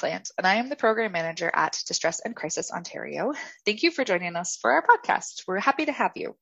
Plant, and I am the program manager at Distress and Crisis Ontario. Thank you for joining us for our podcast. We're happy to have you.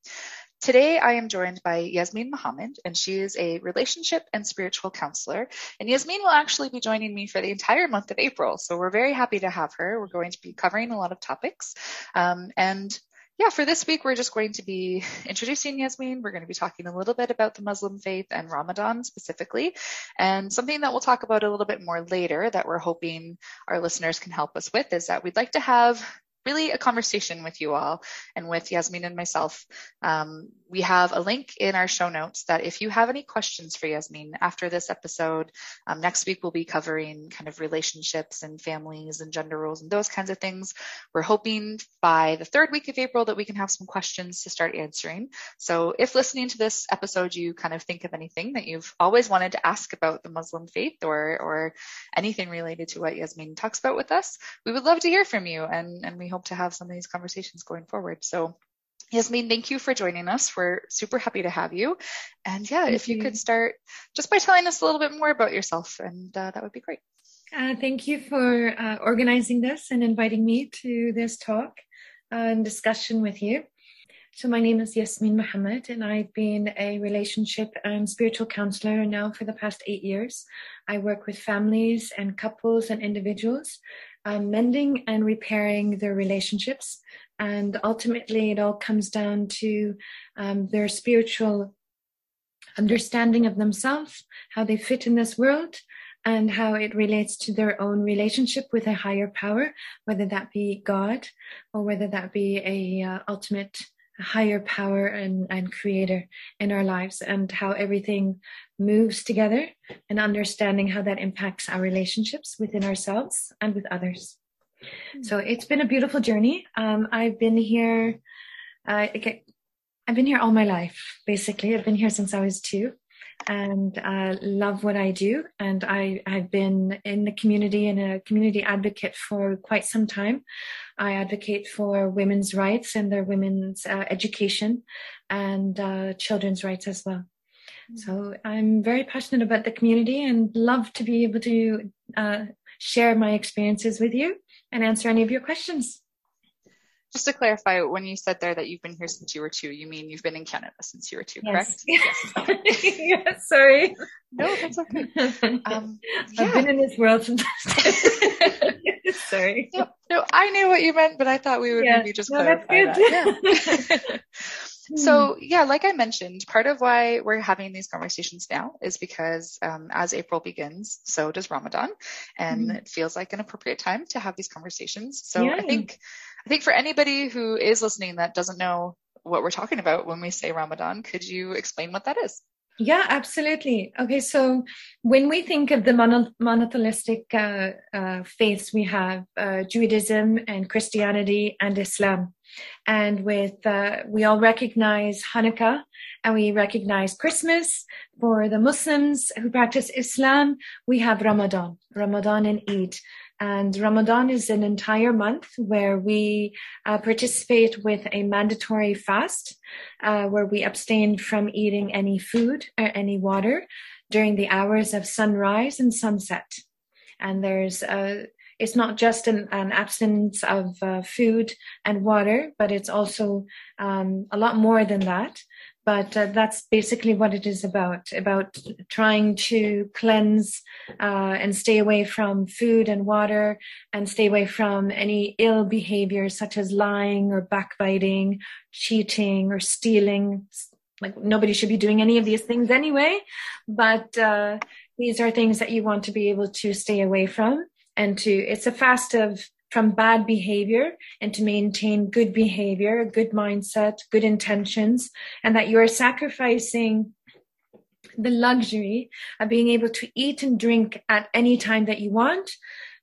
Today, I am joined by Yasmin Mohammed, and she is a relationship and spiritual counselor. And Yasmin will actually be joining me for the entire month of April. So we're very happy to have her. We're going to be covering a lot of topics. Um, and yeah, for this week, we're just going to be introducing Yasmin. We're going to be talking a little bit about the Muslim faith and Ramadan specifically, and something that we'll talk about a little bit more later that we're hoping our listeners can help us with is that we'd like to have really a conversation with you all and with Yasmin and myself. Um, we have a link in our show notes that if you have any questions for Yasmin after this episode, um, next week we'll be covering kind of relationships and families and gender roles and those kinds of things. We're hoping by the third week of April that we can have some questions to start answering. So if listening to this episode, you kind of think of anything that you've always wanted to ask about the Muslim faith or, or anything related to what Yasmin talks about with us, we would love to hear from you and, and we hope to have some of these conversations going forward. So Yasmin, thank you for joining us. We're super happy to have you. And yeah, thank if you, you, could start just by telling us a little bit more about yourself, and uh, that would be great. Uh, thank you for uh, organizing this and inviting me to this talk and discussion with you. So, my name is Yasmin Mohammed, and I've been a relationship and spiritual counselor now for the past eight years. I work with families and couples and individuals, um, mending and repairing their relationships. And ultimately, it all comes down to um, their spiritual understanding of themselves, how they fit in this world, and how it relates to their own relationship with a higher power, whether that be God or whether that be a uh, ultimate higher power and, and creator in our lives, and how everything moves together, and understanding how that impacts our relationships within ourselves and with others. So it's been a beautiful journey. Um, I've been here. Uh, I've been here all my life. Basically, I've been here since I was two, and uh, love what I do. And I I've been in the community and a community advocate for quite some time. I advocate for women's rights and their women's uh, education and uh, children's rights as well. So I'm very passionate about the community and love to be able to uh, share my experiences with you and answer any of your questions. Just to clarify, when you said there that you've been here since you were two, you mean you've been in Canada since you were two, yes. correct? Yes. yes. Sorry. No, that's okay. Um, yeah. I've been in this world since. Sorry. No, no, I knew what you meant, but I thought we would maybe just no, clarify that. Yeah. So, hmm. yeah, like I mentioned, part of why we're having these conversations now is because um, as April begins, so does Ramadan, and mm. it feels like an appropriate time to have these conversations. So, yeah. I think, I think for anybody who is listening that doesn't know what we're talking about when we say Ramadan, could you explain what that is? Yeah, absolutely. Okay, so when we think of the mono- monotheistic uh, uh, faiths, we have uh, Judaism and Christianity and Islam. And with, uh, we all recognize Hanukkah and we recognize Christmas. For the Muslims who practice Islam, we have Ramadan, Ramadan and Eid. And Ramadan is an entire month where we uh, participate with a mandatory fast, uh, where we abstain from eating any food or any water during the hours of sunrise and sunset. And there's a, it's not just an, an absence of uh, food and water, but it's also um, a lot more than that. But uh, that's basically what it is about about trying to cleanse uh, and stay away from food and water and stay away from any ill behavior such as lying or backbiting cheating or stealing. Like nobody should be doing any of these things anyway. But uh, these are things that you want to be able to stay away from and to it's a fast of from bad behavior and to maintain good behavior, good mindset, good intentions, and that you are sacrificing the luxury of being able to eat and drink at any time that you want.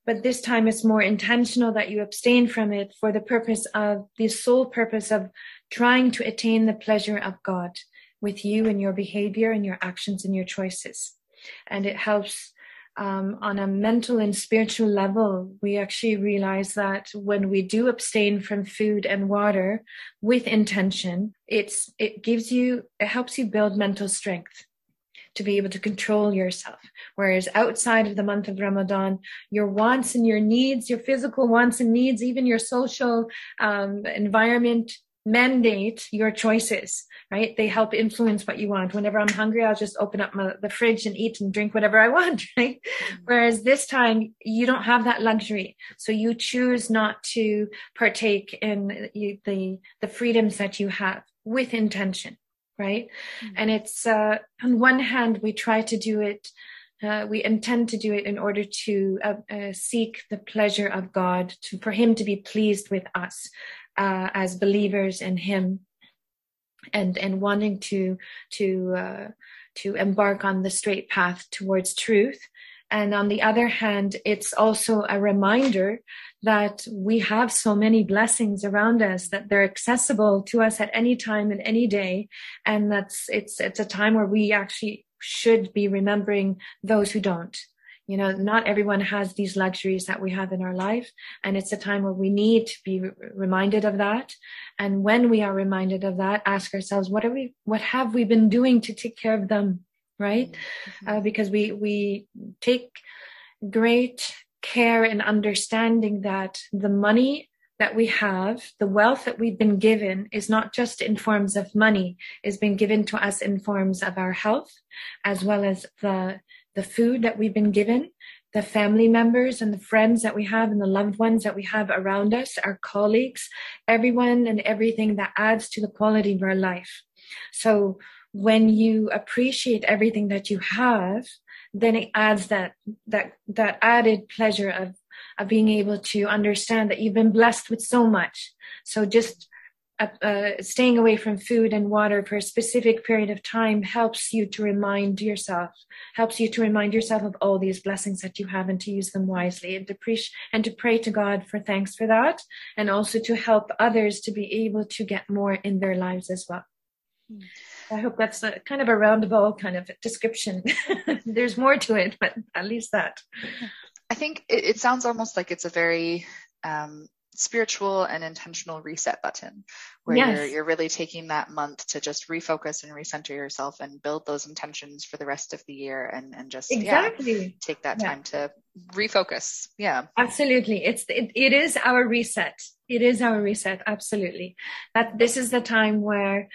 But this time it's more intentional that you abstain from it for the purpose of the sole purpose of trying to attain the pleasure of God with you and your behavior and your actions and your choices. And it helps um, on a mental and spiritual level, we actually realize that when we do abstain from food and water with intention, it's it gives you it helps you build mental strength to be able to control yourself. Whereas outside of the month of Ramadan, your wants and your needs, your physical wants and needs, even your social um, environment mandate your choices, right? They help influence what you want. Whenever I'm hungry, I'll just open up my, the fridge and eat and drink whatever I want, right? Mm-hmm. Whereas this time you don't have that luxury. So you choose not to partake in the, the freedoms that you have with intention, right? Mm-hmm. And it's, uh, on one hand, we try to do it uh, we intend to do it in order to uh, uh, seek the pleasure of God, to for Him to be pleased with us uh, as believers in Him, and and wanting to to uh, to embark on the straight path towards truth. And on the other hand, it's also a reminder that we have so many blessings around us that they're accessible to us at any time and any day. And that's, it's, it's a time where we actually should be remembering those who don't. You know, not everyone has these luxuries that we have in our life. And it's a time where we need to be reminded of that. And when we are reminded of that, ask ourselves, what are we, what have we been doing to take care of them? Right? Mm-hmm. Uh, because we, we take great care and understanding that the money that we have, the wealth that we've been given is not just in forms of money, is being given to us in forms of our health, as well as the, the food that we've been given, the family members and the friends that we have and the loved ones that we have around us, our colleagues, everyone and everything that adds to the quality of our life. So when you appreciate everything that you have, then it adds that, that, that added pleasure of of being able to understand that you've been blessed with so much. So just uh, uh, staying away from food and water for a specific period of time helps you to remind yourself, helps you to remind yourself of all these blessings that you have and to use them wisely and to preach and to pray to God for thanks for that. And also to help others to be able to get more in their lives as well. Mm. I hope that's a kind of a roundabout kind of description. There's more to it, but at least that. I think it, it sounds almost like it's a very um, spiritual and intentional reset button where yes. you're, you're really taking that month to just refocus and recenter yourself and build those intentions for the rest of the year and, and just exactly. yeah, take that yeah. time to refocus. Yeah. Absolutely. It's, it, it is our reset. It is our reset. Absolutely. That this is the time where,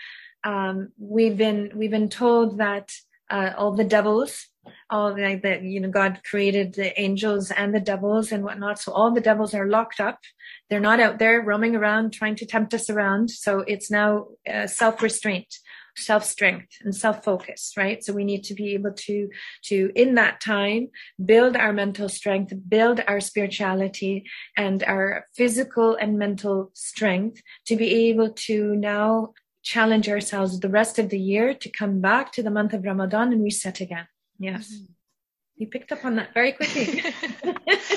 um, we've been, we've been told that, uh, all the devils all that you know god created the angels and the devils and whatnot. So all the devils are locked up. They're not out there roaming around trying to tempt us around. So it's now uh, self-restraint self-strength and self-focus right? So we need to be able to to in that time build our mental strength build our spirituality and our physical and mental strength to be able to now challenge ourselves the rest of the year to come back to the month of ramadan and reset again Yes. Mm-hmm. You picked up on that very quickly.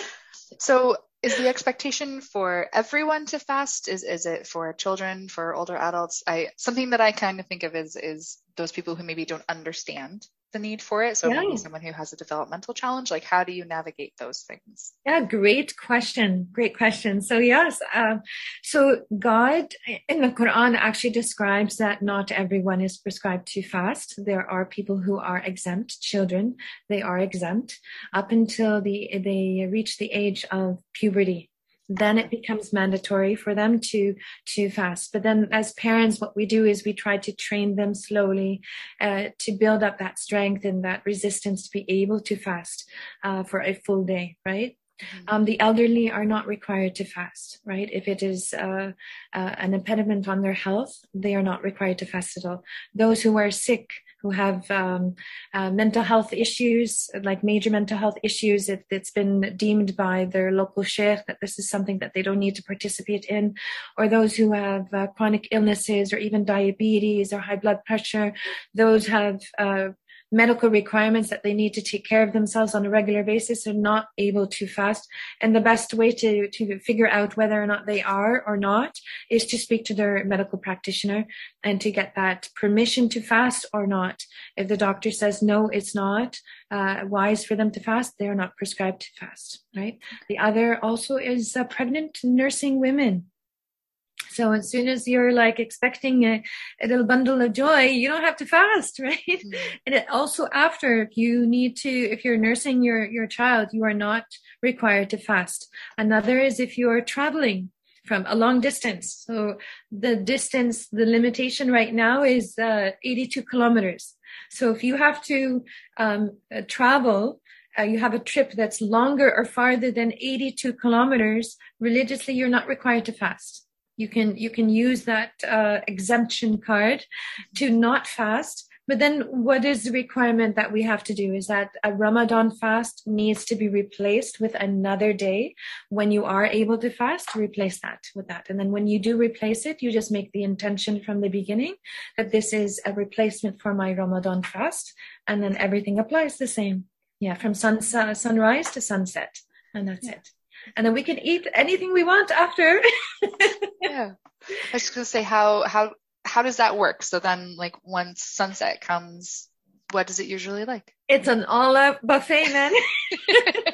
so is the expectation for everyone to fast? Is is it for children, for older adults? I something that I kind of think of is is those people who maybe don't understand the need for it? So yeah. maybe someone who has a developmental challenge, like how do you navigate those things? Yeah, great question. Great question. So yes, uh, so God in the Quran actually describes that not everyone is prescribed to fast. There are people who are exempt. Children, they are exempt up until the they reach the age of puberty then it becomes mandatory for them to to fast but then as parents what we do is we try to train them slowly uh, to build up that strength and that resistance to be able to fast uh, for a full day right. Um, the elderly are not required to fast, right? If it is uh, uh, an impediment on their health, they are not required to fast at all. Those who are sick, who have um, uh, mental health issues, like major mental health issues, if it, has been deemed by their local sheikh that this is something that they don't need to participate in, or those who have uh, chronic illnesses or even diabetes or high blood pressure, those have uh, medical requirements that they need to take care of themselves on a regular basis are not able to fast. And the best way to, to figure out whether or not they are or not is to speak to their medical practitioner and to get that permission to fast or not. If the doctor says, no, it's not uh, wise for them to fast, they are not prescribed to fast, right? The other also is uh, pregnant nursing women so as soon as you're like expecting a, a little bundle of joy, you don't have to fast, right? Mm-hmm. And it also after you need to, if you're nursing your, your child, you are not required to fast. Another is if you are traveling from a long distance. So the distance, the limitation right now is uh, 82 kilometers. So if you have to um, uh, travel uh, you have a trip that's longer or farther than 82 kilometers, religiously, you're not required to fast. You can you can use that uh, exemption card to not fast. But then what is the requirement that we have to do is that a Ramadan fast needs to be replaced with another day when you are able to fast, replace that with that. And then when you do replace it, you just make the intention from the beginning that this is a replacement for my Ramadan fast. And then everything applies the same. Yeah, from sun, sunrise to sunset. And that's yeah. it and then we can eat anything we want after. yeah. I was going to say how how how does that work? So then, like once sunset comes, what does it usually like? It's an all-out buffet, man.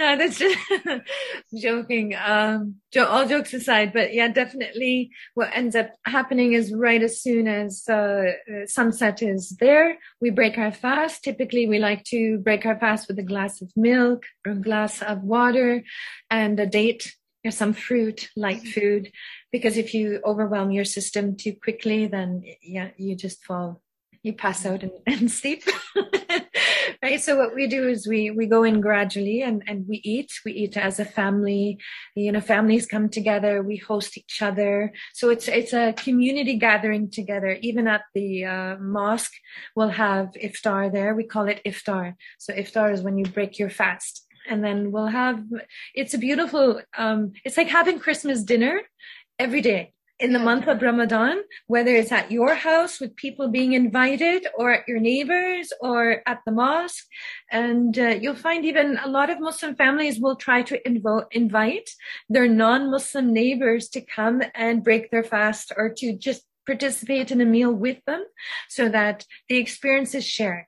no, that's just joking. Um, all jokes aside, but yeah, definitely what ends up happening is right as soon as uh, sunset is there, we break our fast. Typically, we like to break our fast with a glass of milk or a glass of water and a date or some fruit, light food, because if you overwhelm your system too quickly, then yeah, you just fall you pass out and, and sleep. right. So what we do is we, we go in gradually and, and we eat, we eat as a family, you know, families come together, we host each other. So it's, it's a community gathering together. Even at the uh, mosque, we'll have iftar there. We call it iftar. So iftar is when you break your fast and then we'll have it's a beautiful um it's like having christmas dinner every day in the month of Ramadan, whether it's at your house with people being invited or at your neighbors or at the mosque. And uh, you'll find even a lot of Muslim families will try to invo- invite their non-Muslim neighbors to come and break their fast or to just participate in a meal with them so that the experience is shared,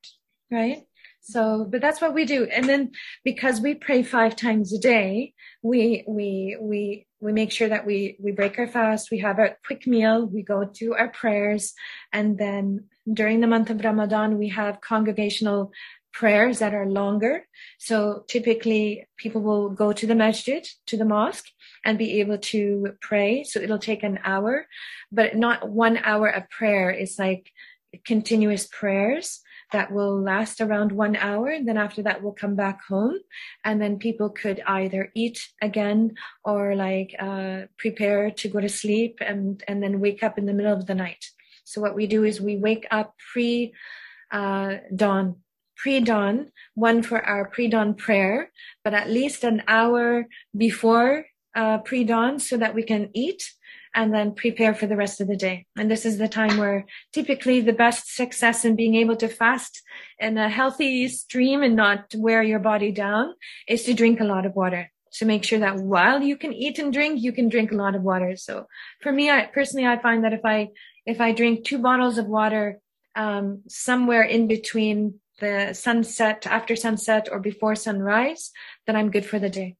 right? So, but that's what we do. And then because we pray five times a day, we, we, we, we make sure that we, we break our fast. We have a quick meal. We go to our prayers. And then during the month of Ramadan, we have congregational prayers that are longer. So typically people will go to the masjid, to the mosque and be able to pray. So it'll take an hour, but not one hour of prayer. It's like continuous prayers that will last around one hour. And then after that, we'll come back home. And then people could either eat again or like uh, prepare to go to sleep and, and then wake up in the middle of the night. So what we do is we wake up pre uh, dawn, pre dawn, one for our pre dawn prayer, but at least an hour before uh, pre dawn so that we can eat and then prepare for the rest of the day. And this is the time where typically the best success in being able to fast in a healthy stream and not wear your body down is to drink a lot of water. To make sure that while you can eat and drink, you can drink a lot of water. So for me, I personally, I find that if I, if I drink two bottles of water, um, somewhere in between the sunset, after sunset or before sunrise, then I'm good for the day.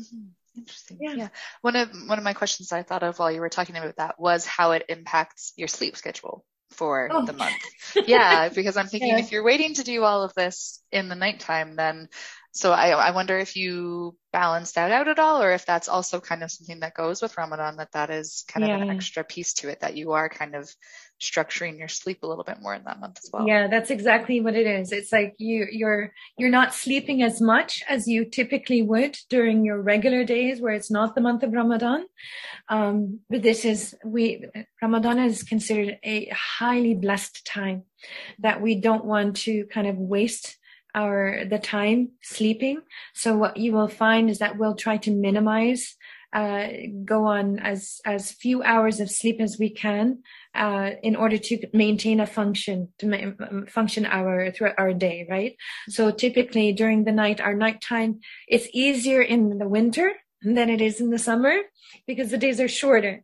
Mm-hmm. Interesting. Yeah. yeah. One of one of my questions I thought of while you were talking about that was how it impacts your sleep schedule for oh. the month. Yeah, because I'm thinking yeah. if you're waiting to do all of this in the nighttime, then So I, I wonder if you balance that out at all, or if that's also kind of something that goes with Ramadan, that that is kind yeah. of an extra piece to it, that you are kind of structuring your sleep a little bit more in that month as well. Yeah, that's exactly what it is. It's like you you're you're not sleeping as much as you typically would during your regular days where it's not the month of Ramadan. Um, but this is we Ramadan is considered a highly blessed time that we don't want to kind of waste our the time sleeping. So what you will find is that we'll try to minimize uh, go on as as few hours of sleep as we can uh, in order to maintain a function to ma- function our throughout our day, right? So typically during the night, our nighttime it's easier in the winter than it is in the summer because the days are shorter.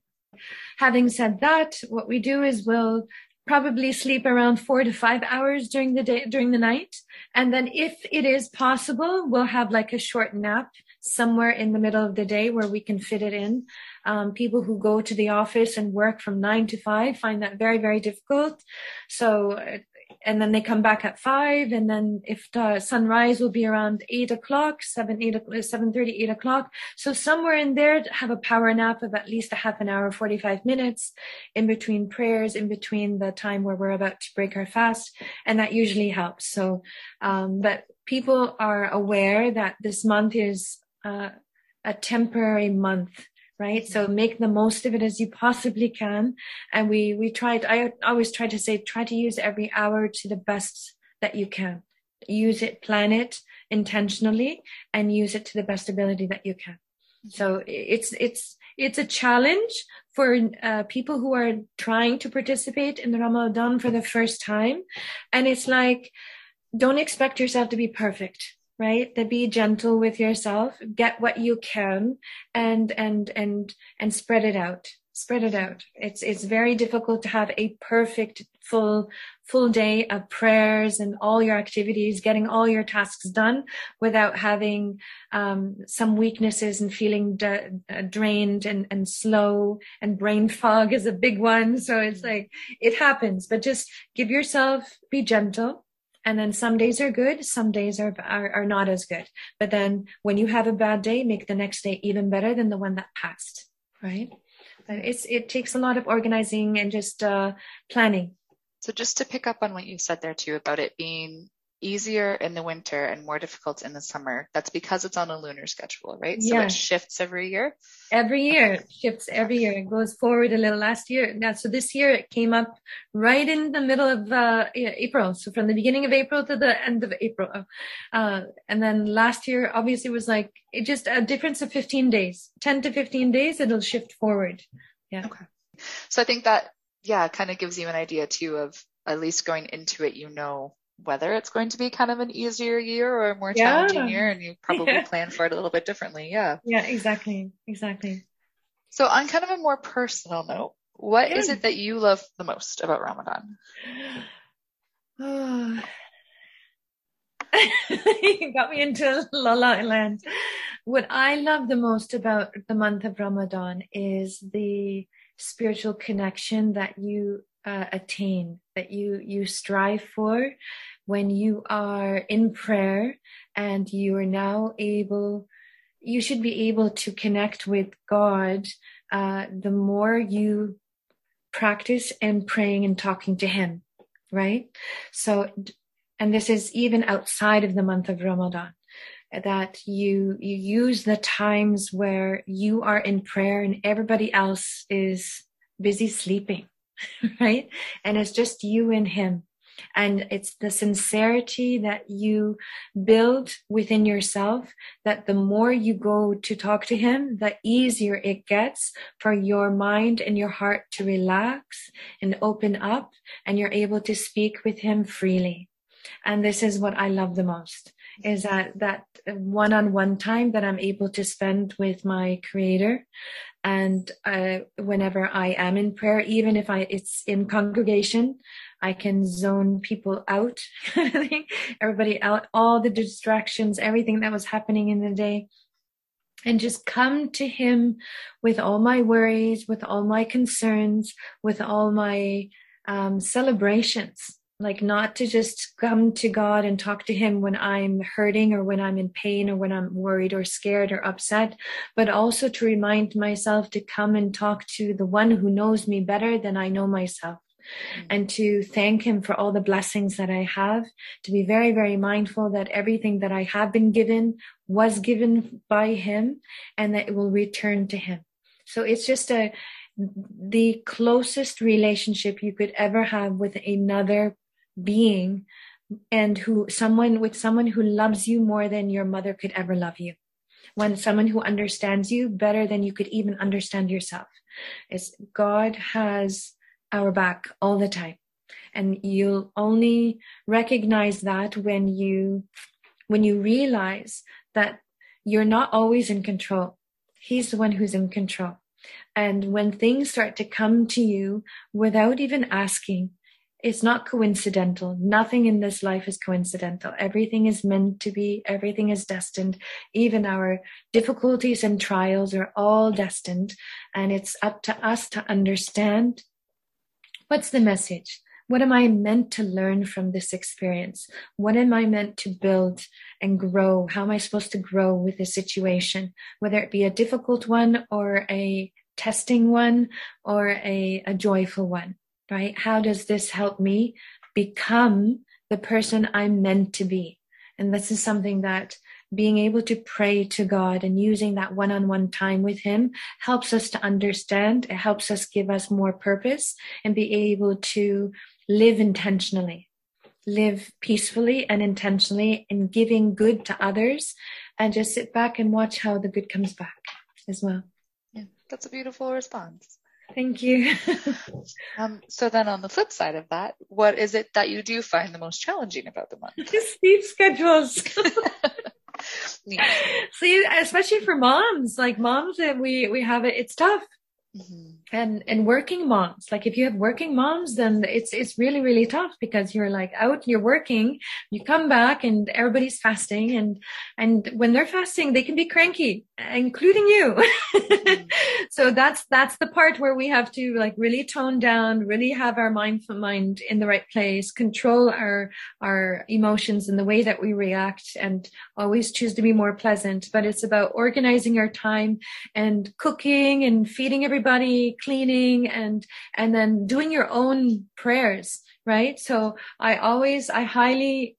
Having said that, what we do is we'll probably sleep around four to five hours during the day, during the night. And then if it is possible, we'll have like a short nap somewhere in the middle of the day where we can fit it in. Um, people who go to the office and work from nine to five find that very, very difficult. So and then they come back at five and then if the sunrise will be around eight o'clock seven eight seven thirty eight o'clock. So somewhere in there have a power nap of at least a half an hour 45 minutes in between prayers in between the time where we're about to break our fast and that usually helps. So um, but people are aware that this month is uh, a temporary month right? So make the most of it as you possibly can. And we we tried i always try to say try to use every hour to the best that you can. Use it plan it intentionally and use it to the best ability that you can. So it's it's it's a challenge for uh, people who are trying to participate in the ramadan for the first time. And it's like don't expect yourself to be perfect right? To be gentle with yourself get what you can and and and and spread it out spread it out. It's it's very difficult to have a perfect full full day of prayers and all your activities getting all your tasks done without having um, some weaknesses and feeling uh, drained and, and slow and brain fog is a big one. So it's like it happens. But just give yourself be gentle and then some days are good some days are, are, are not as good. But then when you have a bad day make the next day even better than the one that passed right? But it's it takes a lot of organizing and just uh, planning. So just to pick up on what you said there too about it being easier in the winter and more difficult in the summer. That's because it's on a lunar schedule, right? So it shifts every year. Every year okay. shifts every year. It goes forward a little. Last year, now so this year it came up right in the middle of uh, April. So from the beginning of April to the end of April, uh, and then last year obviously was like it just a difference of 15 days, 10 to 15 days. It'll shift forward. Yeah. Okay. So I think that yeah, kind of gives you an idea too of at least going into it, you know whether it's going to be kind of an easier year or a more yeah. challenging year and you probably yeah. plan for it a little bit differently. Yeah. Yeah, exactly. Exactly. So on kind of a more personal note, what yeah. is it that you love the most about Ramadan? you got me into la la land. What I love the most about the month of Ramadan is the spiritual connection that you uh, attain, that you you strive for when you are in prayer and you are now able you should be able to connect with god uh, the more you practice and praying and talking to him right? So and this is even outside of the month of ramadan that you you use the times where you are in prayer and everybody else is busy sleeping right? And it's just you and him. And it's the sincerity that you build within yourself that the more you go to talk to him, the easier it gets for your mind and your heart to relax and open up and you're able to speak with him freely. And this is what I love the most is that that one-on-one time that I'm able to spend with my creator. And uh, whenever I am in prayer, even if I it's in congregation, I can zone people out, everybody out, all the distractions, everything that was happening in the day, and just come to Him with all my worries, with all my concerns, with all my um, celebrations, like not to just come to God and talk to him when I'm hurting or when I'm in pain or when I'm worried or scared or upset, but also to remind myself to come and talk to the one who knows me better than I know myself. Mm-hmm. And to thank him for all the blessings that I have, to be very, very mindful that everything that I have been given was given by him and that it will return to him. So it's just a, the closest relationship you could ever have with another being and who someone with someone who loves you more than your mother could ever love you. When someone who understands you better than you could even understand yourself. Is god has our back all the time. And you'll only recognize that when you when you realize that you're not always in control. He's the one who's in control. And when things start to come to you without even asking it's not coincidental. Nothing in this life is coincidental. Everything is meant to be. Everything is destined. Even our difficulties and trials are all destined. And it's up to us to understand what's the message? What am I meant to learn from this experience? What am I meant to build and grow? How am I supposed to grow with this situation? Whether it be a difficult one or a testing one or a, a joyful one right? How does this help me become the person I'm meant to be? And this is something that being able to pray to God and using that one on one time with Him helps us to understand. It helps us give us more purpose and be able to live intentionally, live peacefully and intentionally in giving good to others and just sit back and watch how the good comes back as well. Yeah, that's a beautiful response. Thank you. um, so then on the flip side of that, what is it that you do find the most challenging about the month? Just sleep schedules. yeah. See, especially for moms, like moms that we, we have it, it's tough. Mm-hmm. And and working moms, like if you have working moms, then it's it's really really tough because you're like out, you're working, you come back, and everybody's fasting, and and when they're fasting, they can be cranky, including you. So that's that's the part where we have to like really tone down, really have our mindful mind in the right place, control our our emotions and the way that we react, and always choose to be more pleasant. But it's about organizing our time and cooking and feeding everybody cleaning and and then doing your own prayers right so i always i highly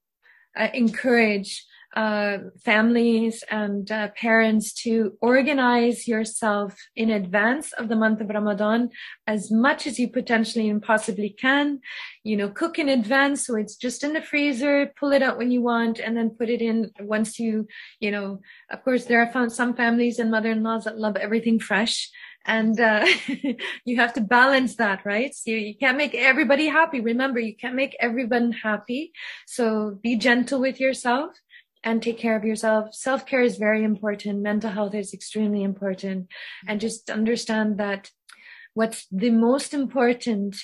uh, encourage uh, families and uh, parents to organize yourself in advance of the month of Ramadan as much as you potentially and possibly can. You know, cook in advance so it's just in the freezer, pull it out when you want, and then put it in once you, you know, of course, there are some families and mother in laws that love everything fresh and uh, you have to balance that right? So you can't make everybody happy. Remember you can't make everyone happy. So be gentle with yourself and take care of yourself. Self-care is very important. Mental health is extremely important. And just understand that what's the most important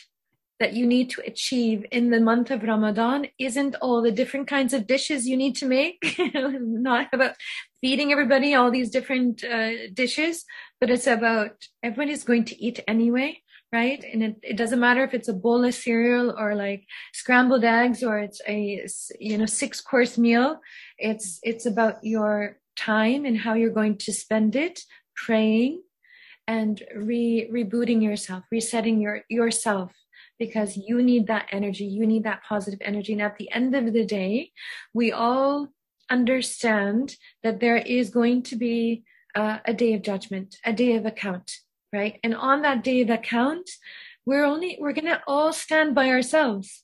that you need to achieve in the month of Ramadan isn't all the different kinds of dishes you need to make, not about feeding everybody all these different uh, dishes, but it's about everyone is going to eat anyway, right? And it, it doesn't matter if it's a bowl of cereal or like scrambled eggs or it's a, you know, six course meal. It's, it's about your time and how you're going to spend it praying and re rebooting yourself, resetting your yourself because you need that energy. You need that positive energy. And at the end of the day, we all understand that there is going to be uh, a day of judgment, a day of account, right? And on that day of account, we're only, we're going to all stand by ourselves.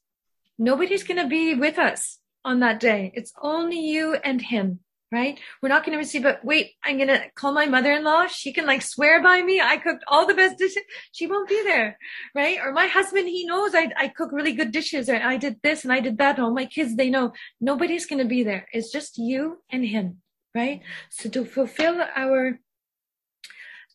Nobody's going to be with us on that day. It's only you and him right? We're not going to receive it. Wait, I'm going to call my mother-in-law. She can like swear by me. I cooked all the best dishes. She won't be there, right? Or my husband, he knows I, I cook really good dishes or I did this and I did that. All my kids, they know nobody's going to be there. It's just you and him, right? So to fulfill our,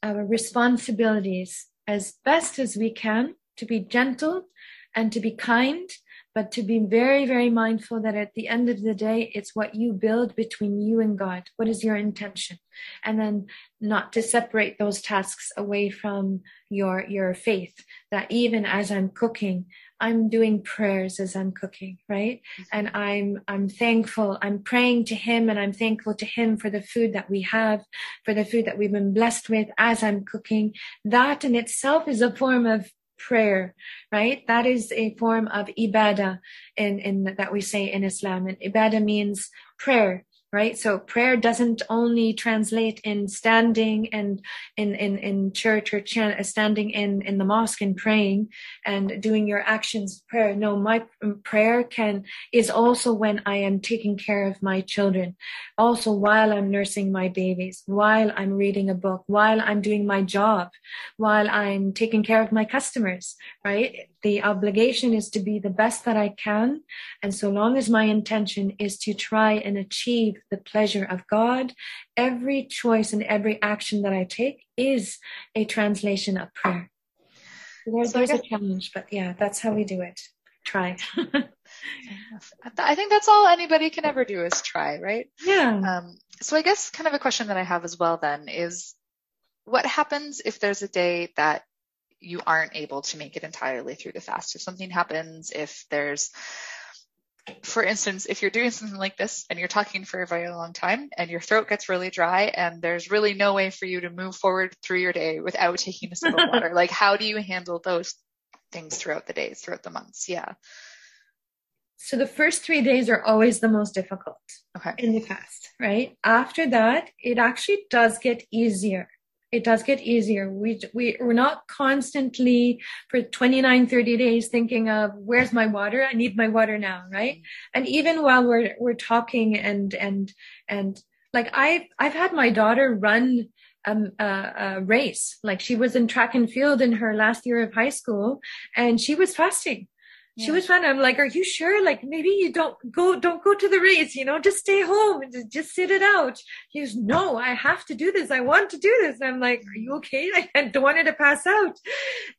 our responsibilities as best as we can, to be gentle and to be kind but to be very, very mindful that at the end of the day, it's what you build between you and God. What is your intention? And then not to separate those tasks away from your, your faith. That even as I'm cooking, I'm doing prayers as I'm cooking, right? Mm-hmm. And I'm, I'm thankful. I'm praying to him and I'm thankful to him for the food that we have, for the food that we've been blessed with as I'm cooking. That in itself is a form of prayer, right? That is a form of ibadah in, in that we say in Islam. And ibadah means prayer right? So prayer doesn't only translate in standing and in, in, in church or ch- uh, standing in, in the mosque and praying and doing your actions prayer. No, my mm, prayer can, is also when I am taking care of my children. Also while I'm nursing my babies, while I'm reading a book, while I'm doing my job, while I'm taking care of my customers, right? The obligation is to be the best that I can. And so long as my intention is to try and achieve the pleasure of God, every choice and every action that I take is a translation of prayer. There's, so there's guess, a challenge, but yeah, that's how we do it. Try. I think that's all anybody can ever do is try, right? Yeah. Um, so I guess kind of a question that I have as well then is what happens if there's a day that you aren't able to make it entirely through the fast. If something happens, if there's, for instance, if you're doing something like this and you're talking for a very long time and your throat gets really dry and there's really no way for you to move forward through your day without taking a sip of water, like how do you handle those things throughout the days, throughout the months? Yeah. So the first three days are always the most difficult okay. in the fast, right? After that, it actually does get easier it does get easier. We, we, we're not constantly for 29, 30 days thinking of where's my water? I need my water now. Right. And even while we're, we're talking and, and, and like I've, I've had my daughter run um, a race. Like she was in track and field in her last year of high school and she was fasting she was trying to, I'm like, are you sure? Like, maybe you don't go, don't go to the race, you know, just stay home and just, just sit it out. He goes, no, I have to do this. I want to do this. I'm like, are you okay? I don't want her to pass out.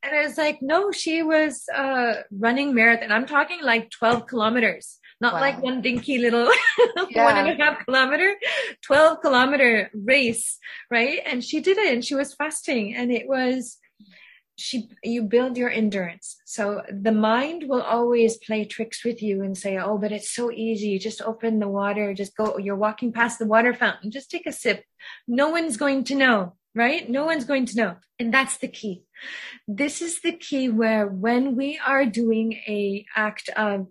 And I was like, no, she was, uh, running marathon. I'm talking like 12 kilometers, not wow. like one dinky little yeah. one and a half kilometer, 12 kilometer race. Right. And she did it and she was fasting and it was, she you build your endurance. So the mind will always play tricks with you and say oh but it's so easy. Just open the water just go you're walking past the water fountain. Just take a sip. No one's going to know right? No one's going to know. And that's the key. This is the key where when we are doing a act of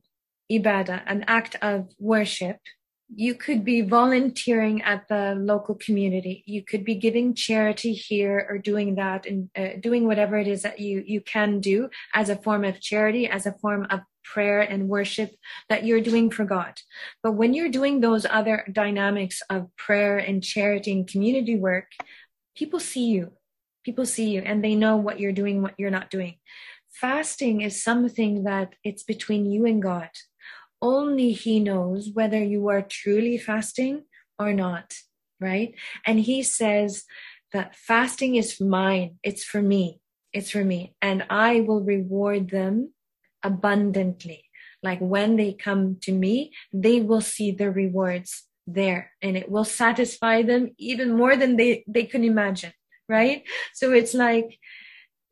ibadah an act of worship you could be volunteering at the local community. You could be giving charity here or doing that and uh, doing whatever it is that you you can do as a form of charity as a form of prayer and worship that you're doing for god. But when you're doing those other dynamics of prayer and charity and community work people see you. People see you and they know what you're doing what you're not doing. Fasting is something that it's between you and god only he knows whether you are truly fasting or not, right? And he says that fasting is mine, it's for me, it's for me, and I will reward them abundantly. Like when they come to me, they will see the rewards there and it will satisfy them even more than they, they can imagine, right? So it's like,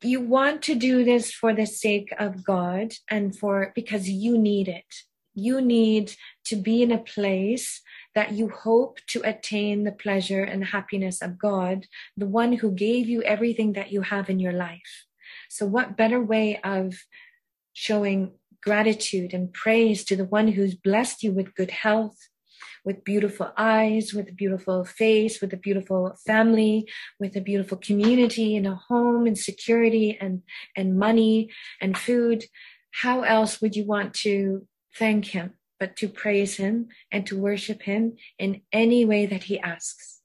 you want to do this for the sake of God and for because you need it you need to be in a place that you hope to attain the pleasure and happiness of God, the one who gave you everything that you have in your life. So, what better way of showing gratitude and praise to the one who's blessed you with good health, with beautiful eyes, with a beautiful face, with a beautiful family, with a beautiful community and a home and security and, and money and food. How else would you want to thank him, but to praise him and to worship him in any way that he asks.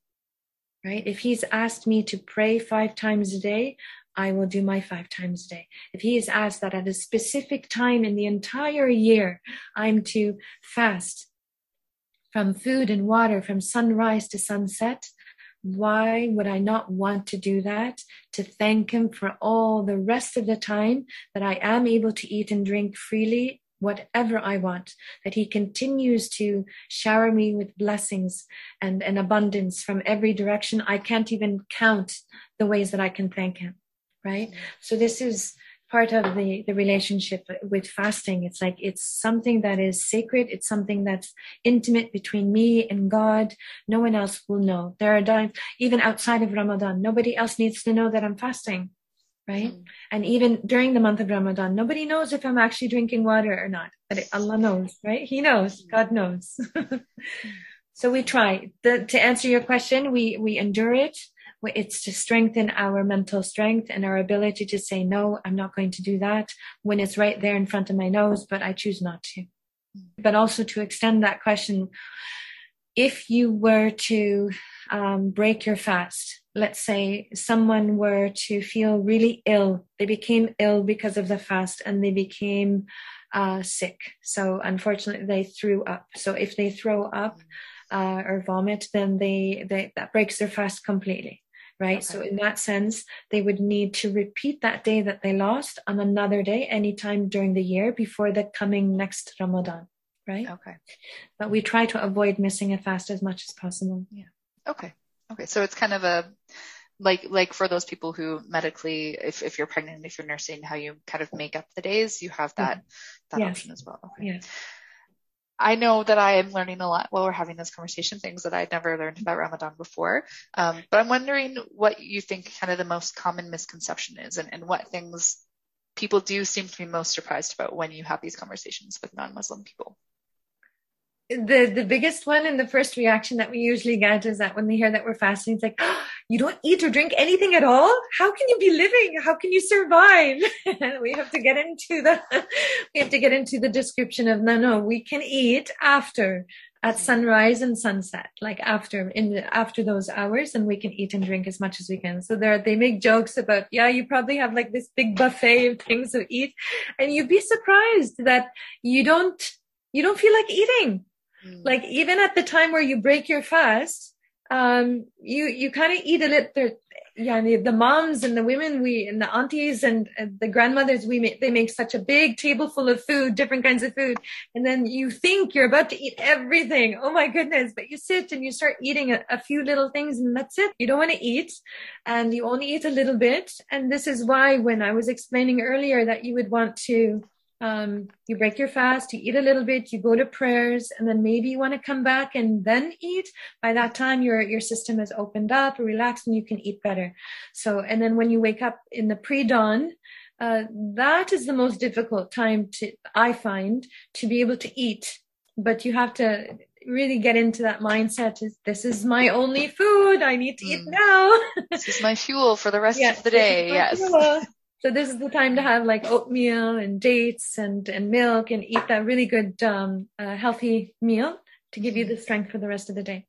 Right? If he's asked me to pray five times a day, I will do my five times a day. If he is asked that at a specific time in the entire year, I'm to fast from food and water from sunrise to sunset, why would I not want to do that? To thank him for all the rest of the time that I am able to eat and drink freely whatever I want, that He continues to shower me with blessings and an abundance from every direction. I can't even count the ways that I can thank Him, right? Mm-hmm. So this is part of the, the relationship with fasting. It's like, it's something that is sacred. It's something that's intimate between me and God. No one else will know. There are times, even outside of Ramadan, nobody else needs to know that I'm fasting. Right. Mm. And even during the month of Ramadan, nobody knows if I'm actually drinking water or not, but Allah knows, right? He knows. God knows. so we try the, to answer your question. We, we endure it it's to strengthen our mental strength and our ability to say, no, I'm not going to do that when it's right there in front of my nose, but I choose not to. But also to extend that question, if you were to um, break your fast, let's say someone were to feel really ill, they became ill because of the fast and they became uh, sick. So unfortunately, they threw up. So if they throw up uh, or vomit, then they, they that breaks their fast completely right? Okay. So in that sense, they would need to repeat that day that they lost on another day anytime during the year before the coming next Ramadan, right? Okay. But we try to avoid missing a fast as much as possible. Yeah. Okay. Okay. So it's kind of a like like for those people who medically if, if you're pregnant if you're nursing how you kind of make up the days you have that mm-hmm. that yes. option as well okay yeah. I know that I am learning a lot while we're having this conversation, things that I'd never learned about Ramadan before. Um, but I'm wondering what you think kind of the most common misconception is and, and what things people do seem to be most surprised about when you have these conversations with non-Muslim people the the biggest one and the first reaction that we usually get is that when they hear that we're fasting, it's like, oh, you don't eat or drink anything at all? How can you be living? How can you survive? we have to get into the we have to get into the description of no, no, we can eat after at sunrise and sunset, like after in after those hours, and we can eat and drink as much as we can. So there, they make jokes about, yeah, you probably have like this big buffet of things to eat, and you'd be surprised that you don't you don't feel like eating Mm. Like even at the time where you break your fast, um, you, you kind of eat a little, yeah, the, the, moms and the women we, and the aunties and, and the grandmothers, we make, they make such a big table full of food, different kinds of food. And then you think you're about to eat everything. Oh my goodness. But you sit and you start eating a, a few little things and that's it. You don't want to eat and you only eat a little bit. And this is why when I was explaining earlier that you would want to um, you break your fast, you eat a little bit, you go to prayers, and then maybe you want to come back and then eat. By that time, your, your system has opened up, relaxed, and you can eat better. So, and then when you wake up in the pre-dawn, uh, that is the most difficult time to, I find, to be able to eat. But you have to really get into that mindset is this is my only food. I need to mm. eat now. this is my fuel for the rest yes, of the day. Yes. So this is the time to have like oatmeal and dates and, and milk and eat that really good, um, uh, healthy meal to give you the strength for the rest of the day.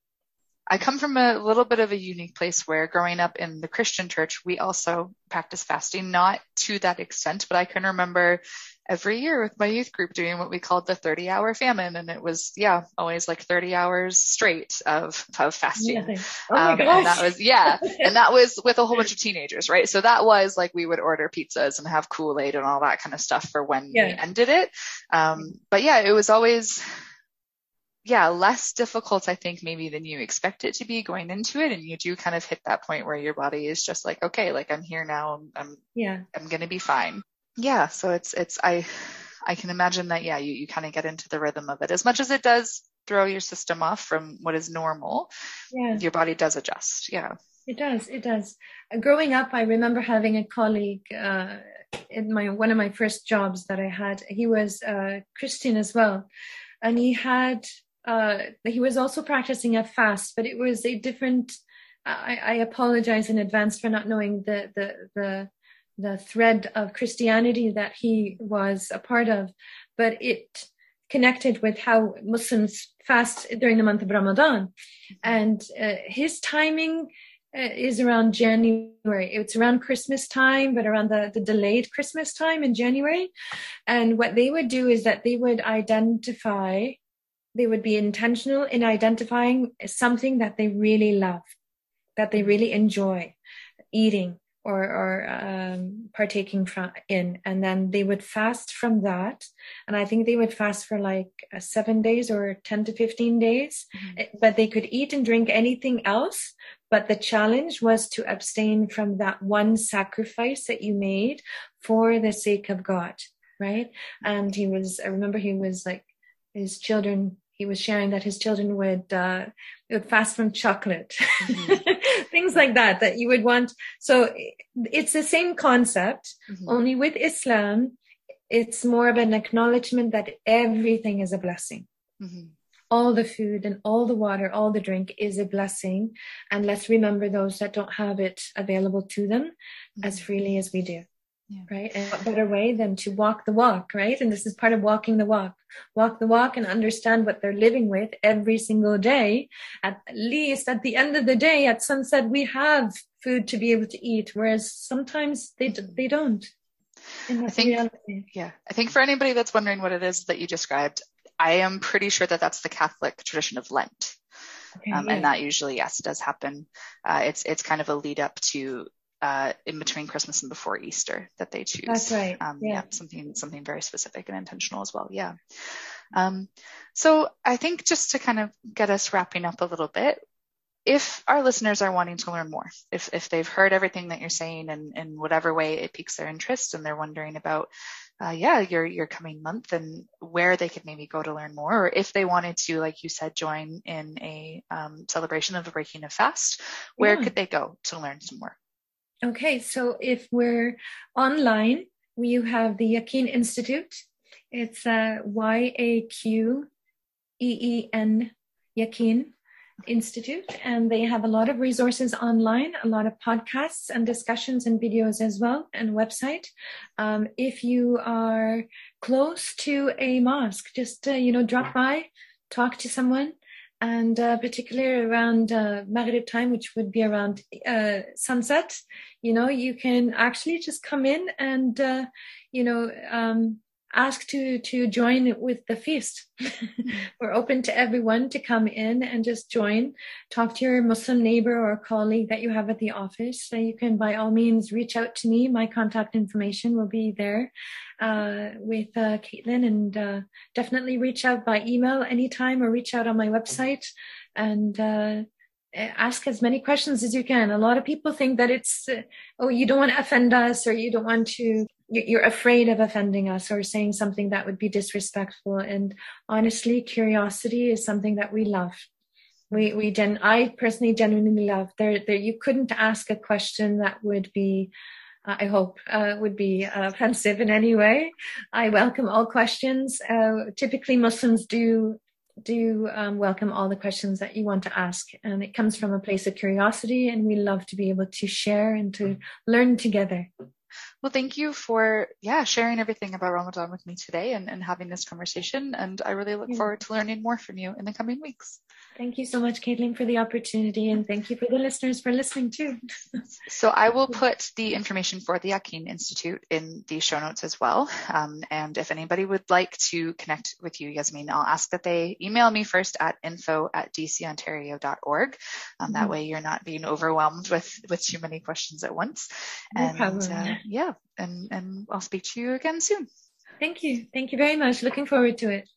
I come from a little bit of a unique place where growing up in the Christian church, we also practice fasting, not to that extent, but I can remember every year with my youth group doing what we called the 30 hour famine. And it was, yeah, always like 30 hours straight of, of fasting. Oh my um, gosh. and that was, yeah. and that was with a whole bunch of teenagers, right? So that was like we would order pizzas and have Kool-Aid and all that kind of stuff for when yeah. we ended it. Um, but yeah, it was always, yeah, less difficult, I think, maybe than you expect it to be going into it. And you do kind of hit that point where your body is just like, okay, like I'm here now. I'm, yeah, I'm going to be fine yeah, so it's it's I I can imagine that yeah, you you kind of get into the rhythm of it as much as it does throw your system off from what is normal. Yeah. Your body does adjust. Yeah. It does. It does. Uh, growing up, I remember having a colleague uh, in my one of my first jobs that I had. He was uh, Christian as well, and he had uh, he was also practicing a fast, but it was a different. I, I apologize in advance for not knowing the the the the thread of Christianity that he was a part of, but it connected with how Muslims fast during the month of Ramadan. And uh, his timing uh, is around January. It's around Christmas time, but around the, the delayed Christmas time in January. And what they would do is that they would identify, they would be intentional in identifying something that they really love, that they really enjoy eating or, or um, partaking from in and then they would fast from that and i think they would fast for like uh, seven days or 10 to 15 days mm-hmm. Eh, but they could eat and drink anything else but the challenge was to abstain from that one sacrifice that you made for the sake of God, right? And he was, I remember he was like, his children, he was sharing that his children would, uh, would fast from chocolate, mm-hmm. things like that, that you would want. So it's the same concept, mm-hmm. only with Islam, it's more of an acknowledgement that everything is a blessing. Mm-hmm all the food and all the water, all the drink is a blessing. And let's remember those that don't have it available to them mm-hmm. as freely as we do. Yeah. Right. And what better way than to walk the walk, right? And this is part of walking the walk. Walk the walk and understand what they're living with every single day. At least at the end of the day, at sunset, we have food to be able to eat, whereas sometimes they, they don't. I think, reality. yeah, I think for anybody that's wondering what it is that you described, I am pretty sure that that's the Catholic tradition of Lent. Okay, um, yeah. And that usually, yes, does happen. Uh, it's it's kind of a lead up to uh, in between Christmas and before Easter that they choose. That's right. Um, yeah. yeah. something something very specific and intentional as well. Yeah. Um, so I think just to kind of get us wrapping up a little bit, if our listeners are wanting to learn more, if if they've heard everything that you're saying and in whatever way it piques their interest and they're wondering about uh, yeah, your your coming month and where they could maybe go to learn more, or if they wanted to, like you said, join in a um, celebration of the breaking of fast, where yeah. could they go to learn some more? Okay, so if we're online, we have the Yaqeen Institute. It's uh, Y A Q E E N Yaqeen Institute, and they have a lot of resources online, a lot of podcasts and discussions and videos as well, and website. Um, if you are close to a mosque, just uh, you know, drop by, talk to someone, and uh, particularly around uh, Maghrib time, which would be around uh, sunset. You know, you can actually just come in and uh, you know. Um, ask to to join with the feast. We're open to everyone to come in and just join. Talk to your Muslim neighbor or colleague that you have at the office. So you can by all means reach out to me. My contact information will be there uh, with uh, Caitlin, and uh, definitely reach out by email anytime or reach out on my website and uh, ask as many questions as you can. A lot of people think that it's, uh, oh, you don't want to offend us or you don't want to you're afraid of offending us or saying something that would be disrespectful. And honestly, curiosity is something that we love. We, we gen, I personally genuinely love there, there, you couldn't ask a question that would be, uh, I hope, uh, would be offensive in any way. I welcome all questions. Uh, typically Muslims do do um, welcome all the questions that you want to ask. And it comes from a place of curiosity, and we love to be able to share and to learn together. Well, thank you for, yeah, sharing everything about Ramadan with me today and, and having this conversation. And I really look yeah. forward to learning more from you in the coming weeks. Thank you so much, Caitlin, for the opportunity. And thank you for the listeners for listening too. so I will put the information for the Yaqeen Institute in the show notes as well. Um, and if anybody would like to connect with you, Yasmin, I'll ask that they email me first at info at dcontario.org. Um, mm-hmm. That way you're not being overwhelmed with, with too many questions at once. No and uh, yeah, and, and I'll speak to you again soon. Thank you. Thank you very much. Looking forward to it.